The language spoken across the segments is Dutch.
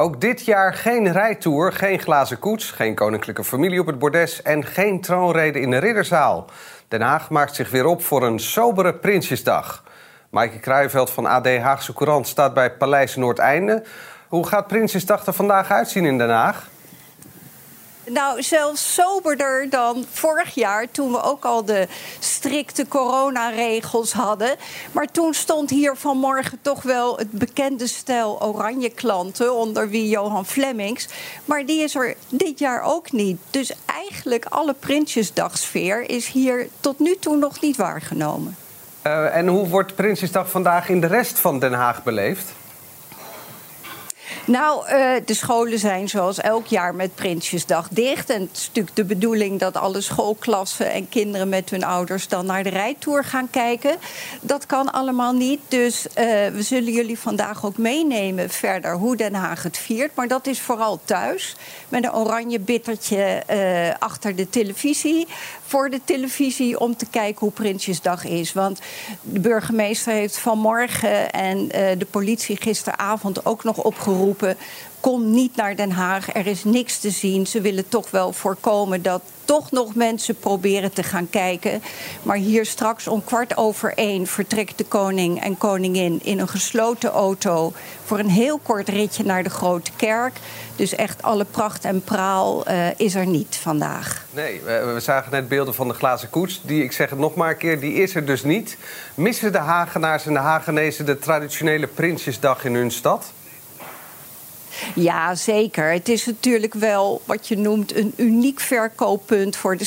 Ook dit jaar geen rijtour, geen glazen koets, geen koninklijke familie op het bordes en geen troonrede in de ridderzaal. Den Haag maakt zich weer op voor een sobere Prinsjesdag. Maaike Kruijveld van AD Haagse Courant staat bij Paleis Noordeinde. Hoe gaat Prinsjesdag er vandaag uitzien in Den Haag? Nou, zelfs soberder dan vorig jaar, toen we ook al de strikte coronaregels hadden. Maar toen stond hier vanmorgen toch wel het bekende stel oranje klanten, onder wie Johan Flemmings. Maar die is er dit jaar ook niet. Dus eigenlijk alle Prinsjesdagsfeer is hier tot nu toe nog niet waargenomen. Uh, en hoe wordt Prinsjesdag vandaag in de rest van Den Haag beleefd? Nou, uh, de scholen zijn zoals elk jaar met Prinsjesdag dicht. En het is natuurlijk de bedoeling dat alle schoolklassen en kinderen met hun ouders dan naar de rijtour gaan kijken. Dat kan allemaal niet. Dus uh, we zullen jullie vandaag ook meenemen verder hoe Den Haag het viert. Maar dat is vooral thuis. Met een oranje bittertje uh, achter de televisie. Voor de televisie om te kijken hoe Prinsjesdag is. Want de burgemeester heeft vanmorgen en de politie gisteravond ook nog opgeroepen Kom niet naar Den Haag, er is niks te zien. Ze willen toch wel voorkomen dat toch nog mensen proberen te gaan kijken. Maar hier straks om kwart over één vertrekt de koning en koningin in een gesloten auto voor een heel kort ritje naar de Grote Kerk. Dus echt alle pracht en praal uh, is er niet vandaag. Nee, we, we, zagen net beelden van de glazen koets. Die, ik zeg het nog maar een keer, die is er dus niet. Missen de Hagenaars en de Hagenezen de traditionele Prinsjesdag in hun stad? Ja, zeker. Het is natuurlijk wel wat je noemt een uniek verkooppunt voor de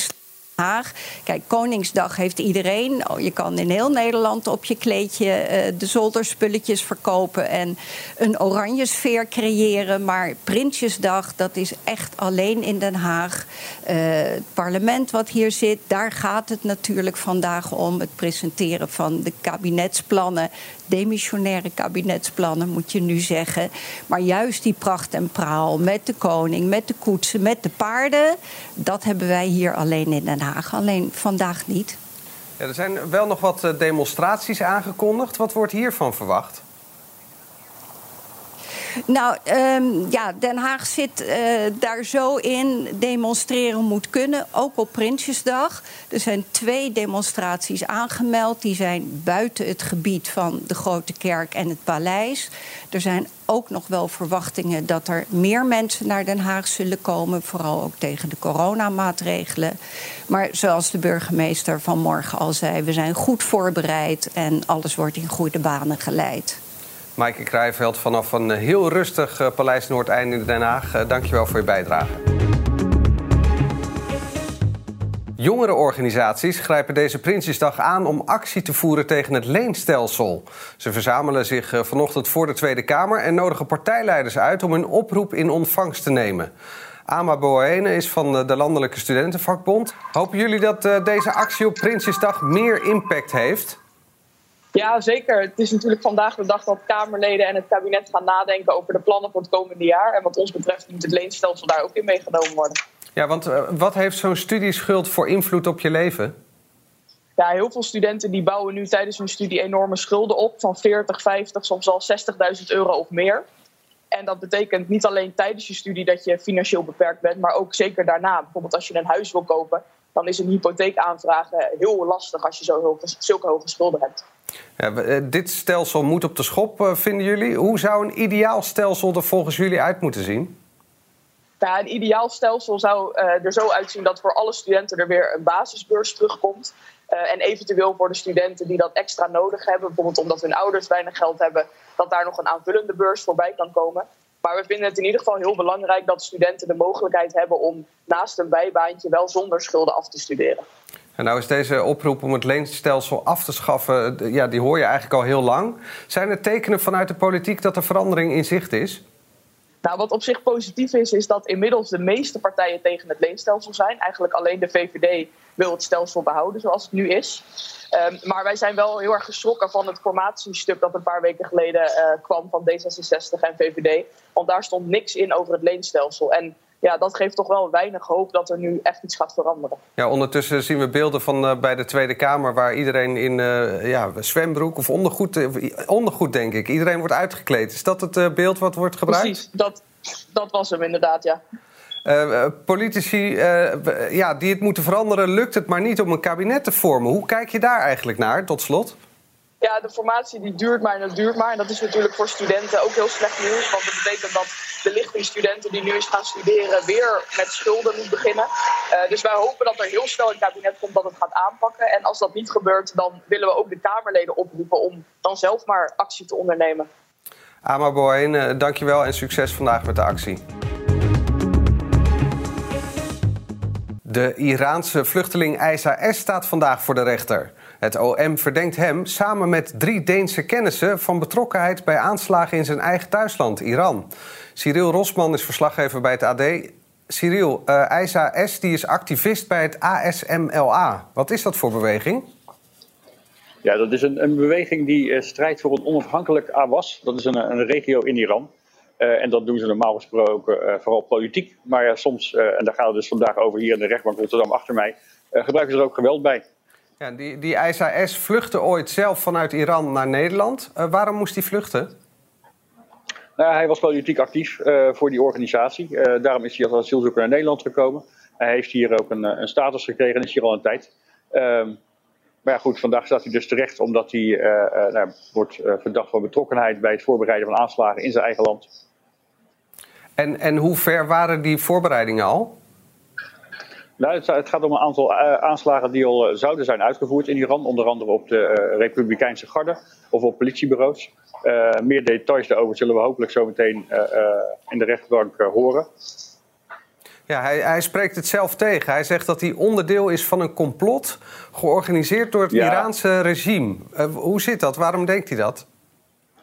Kijk, Koningsdag heeft iedereen. Oh, je kan in heel Nederland op je kleedje uh, de zolderspulletjes verkopen en een oranje sfeer creëren. Maar Prinsjesdag, dat is echt alleen in Den Haag. Uh, het parlement wat hier zit, daar gaat het natuurlijk vandaag om. Het presenteren van de kabinetsplannen demissionaire kabinetsplannen, moet je nu zeggen. Maar juist die pracht en praal met de koning, met de koetsen, met de paarden, dat hebben wij hier alleen in Den Haag. Alleen vandaag niet. Ja, er zijn wel nog wat eh, demonstraties aangekondigd. Wat wordt hiervan verwacht? Nou, um, ja, Den Haag zit uh, daar zo in. Demonstreren moet kunnen, ook op Prinsjesdag. Er zijn twee demonstraties aangemeld. Die zijn buiten het gebied van de Grote Kerk en het Paleis. Er zijn ook nog wel verwachtingen dat er meer mensen naar Den Haag zullen komen. Vooral ook tegen de coronamaatregelen. Maar zoals de burgemeester vanmorgen al zei, we zijn goed voorbereid en alles wordt in goede banen geleid. Maaike Krijveld vanaf een heel rustig uh, Paleis Noordeinde in Den Haag. Uh, dankjewel voor je bijdrage. Jongerenorganisaties grijpen deze Prinsjesdag aan om actie te voeren tegen het leenstelsel. Ze verzamelen zich vanochtend voor de Tweede Kamer en nodigen partijleiders uit om hun oproep in ontvangst te nemen. Ama Boene is van de Landelijke Studentenvakbond. Hopen jullie dat deze actie op Prinsjesdag meer impact heeft? Ja, zeker. Het is natuurlijk vandaag de dag dat Kamerleden en het kabinet gaan nadenken over de plannen voor het komende jaar. En wat ons betreft moet het leenstelsel daar ook in meegenomen worden. Ja, want uh, wat heeft zo'n studieschuld voor invloed op je leven? Ja, heel veel studenten die bouwen nu tijdens hun studie enorme schulden op. Van 40, 50, soms al 60.000 euro of meer. En dat betekent niet alleen tijdens je studie dat je financieel beperkt bent, maar ook zeker daarna. Bijvoorbeeld als je een huis wil kopen, dan is een hypotheek aanvragen heel lastig als je zo hoge, zulke hoge schulden hebt. Ja, eh, dit stelsel moet op de schop, eh, vinden jullie. Hoe zou een ideaal stelsel er volgens jullie uit moeten zien? Ja, een ideaal stelsel zou uh, er zo uitzien dat voor alle studenten er weer een basisbeurs terugkomt. En eventueel voor de studenten die dat extra nodig hebben, bijvoorbeeld omdat hun ouders weinig geld hebben, dat daar nog een aanvullende beurs voorbij kan komen. Maar we vinden het in ieder geval heel belangrijk dat studenten de mogelijkheid hebben om naast een bijbaantje wel zonder schulden af te studeren. En nou is deze oproep om het leenstelsel af te schaffen, ja, die hoor je eigenlijk al heel lang. Zijn er tekenen vanuit de politiek dat er verandering in zicht is? Nou, wat op zich positief is, is dat inmiddels de meeste partijen tegen het leenstelsel zijn. Eigenlijk alleen de VVD wil het stelsel behouden zoals het nu is. Um, maar wij zijn wel heel erg geschrokken van het formatiestuk dat een paar weken geleden uh, kwam van D66 en VVD. Want daar stond niks in over het leenstelsel. En ja, dat geeft toch wel weinig hoop dat er nu echt iets gaat veranderen. Ja, ondertussen zien we beelden van uh, bij de Tweede Kamer waar iedereen in uh, ja, zwembroek of ondergoed, ondergoed, denk ik. Iedereen wordt uitgekleed. Is dat het beeld wat wordt gebruikt? Precies, dat, dat was hem inderdaad, ja. Politici ja, die het moeten veranderen, lukt het maar niet om een kabinet te vormen. Hoe kijk je daar eigenlijk naar, tot slot? Ja, de formatie die duurt maar en dat duurt maar. En dat is natuurlijk voor studenten ook heel slecht nieuws. Want dat betekent dat de lichting studenten die nu eens gaan studeren weer met schulden moet beginnen. Uh, dus wij hopen dat er heel snel een kabinet komt dat het gaat aanpakken. En als dat niet gebeurt, dan willen we ook de Kamerleden oproepen om dan zelf maar actie te ondernemen. Ama Boyen, dankjewel en succes vandaag met de actie. De Iraanse vluchteling Aisa S. staat vandaag voor de rechter. Het OM verdenkt hem samen met drie Deense kennissen van betrokkenheid bij aanslagen in zijn eigen thuisland, Iran. Cyril Rosman is verslaggever bij het AD. Cyril, uh, S. Die is activist bij het ASMLA. Wat is dat voor beweging? Ja, dat is een, een beweging die uh, strijdt voor een onafhankelijk Awas. Dat is een, een regio in Iran. Uh, en dat doen ze normaal gesproken uh, vooral politiek. Maar ja, soms, uh, en daar gaat het dus vandaag over hier in de rechtbank Rotterdam achter mij, gebruiken ze er ook geweld bij. Ja, die, die ISAS vluchtte ooit zelf vanuit Iran naar Nederland. waarom moest hij vluchten? Nou, hij was politiek actief voor die organisatie. daarom is hij als asielzoeker naar Nederland gekomen. Hij heeft hier ook een, een status gekregen en is hier al een tijd. Ehm, maar ja, goed, vandaag staat hij dus terecht omdat hij nou, wordt verdacht van betrokkenheid bij het voorbereiden van aanslagen in zijn eigen land. En, en hoe ver waren die voorbereidingen al? Nou, het, gaat om een aantal uh, aanslagen die al uh, zouden zijn uitgevoerd in Iran. Onder andere op de uh, Republikeinse Garde of op politiebureaus. meer details daarover zullen we hopelijk zo meteen in de rechtbank horen. Ja, hij, hij, spreekt het zelf tegen. Hij zegt dat hij onderdeel is van een complot georganiseerd door het ja. Iraanse regime. hoe zit dat? Waarom denkt hij dat?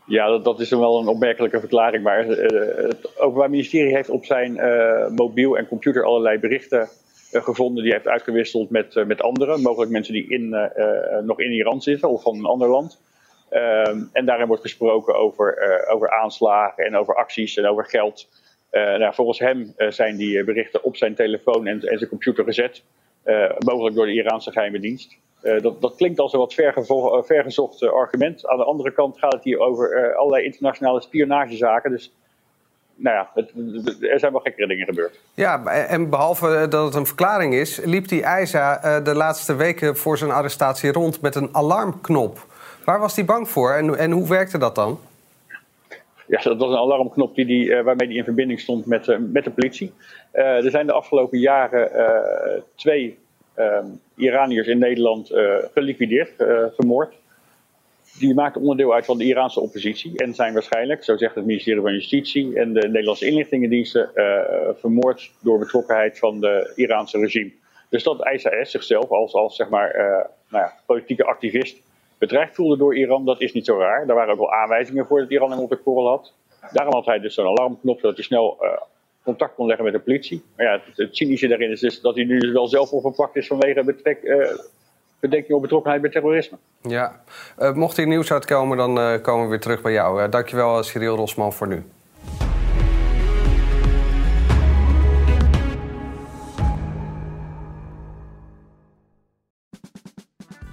Ja, dat, is wel een opmerkelijke verklaring. Maar uh, het Openbaar Ministerie heeft op zijn uh, mobiel en computer allerlei berichten uh, gevonden. Die heeft uitgewisseld met, met anderen. Mogelijk mensen die in, nog in Iran zitten of van een ander land. Ehm, en daarin wordt gesproken over, over aanslagen en over acties en over geld. nou, volgens hem zijn die berichten op zijn telefoon en, en zijn computer gezet. Mogelijk door de Iraanse geheime dienst. Uh, dat, dat, klinkt als een wat vergevo- vergezocht argument. Aan de andere kant gaat het hier over allerlei internationale spionagezaken. Dus nou ja, het, er zijn wel gekkere dingen gebeurd. Ja, en behalve dat het een verklaring is, liep die IJza de laatste weken voor zijn arrestatie rond met een alarmknop. Waar was hij bang voor en, en hoe werkte dat dan? Ja, dat was een alarmknop die die, waarmee hij in verbinding stond met, met de politie. er zijn de afgelopen jaren twee uh, Iraniërs in Nederland geliquideerd, vermoord. Die maken onderdeel uit van de Iraanse oppositie en zijn waarschijnlijk, zo zegt het ministerie van Justitie en de Nederlandse inlichtingendiensten, vermoord door betrokkenheid van de Iraanse regime. Dus dat ISAS zichzelf als, als zeg maar, nou ja, politieke activist bedreigd voelde door Iran, dat is niet zo raar. Daar waren ook wel aanwijzingen voor dat Iran hem op de korrel had. Daarom had hij dus zo'n alarmknop, zodat hij snel contact kon leggen met de politie. Maar ja, het, cynische daarin is dus dat hij nu dus wel zelf opgepakt is vanwege betrek, bedenking op betrokkenheid bij terrorisme. Ja, uh, mocht er nieuws uitkomen, dan komen we weer terug bij jou. Dankjewel, Cyril Rosman, voor nu.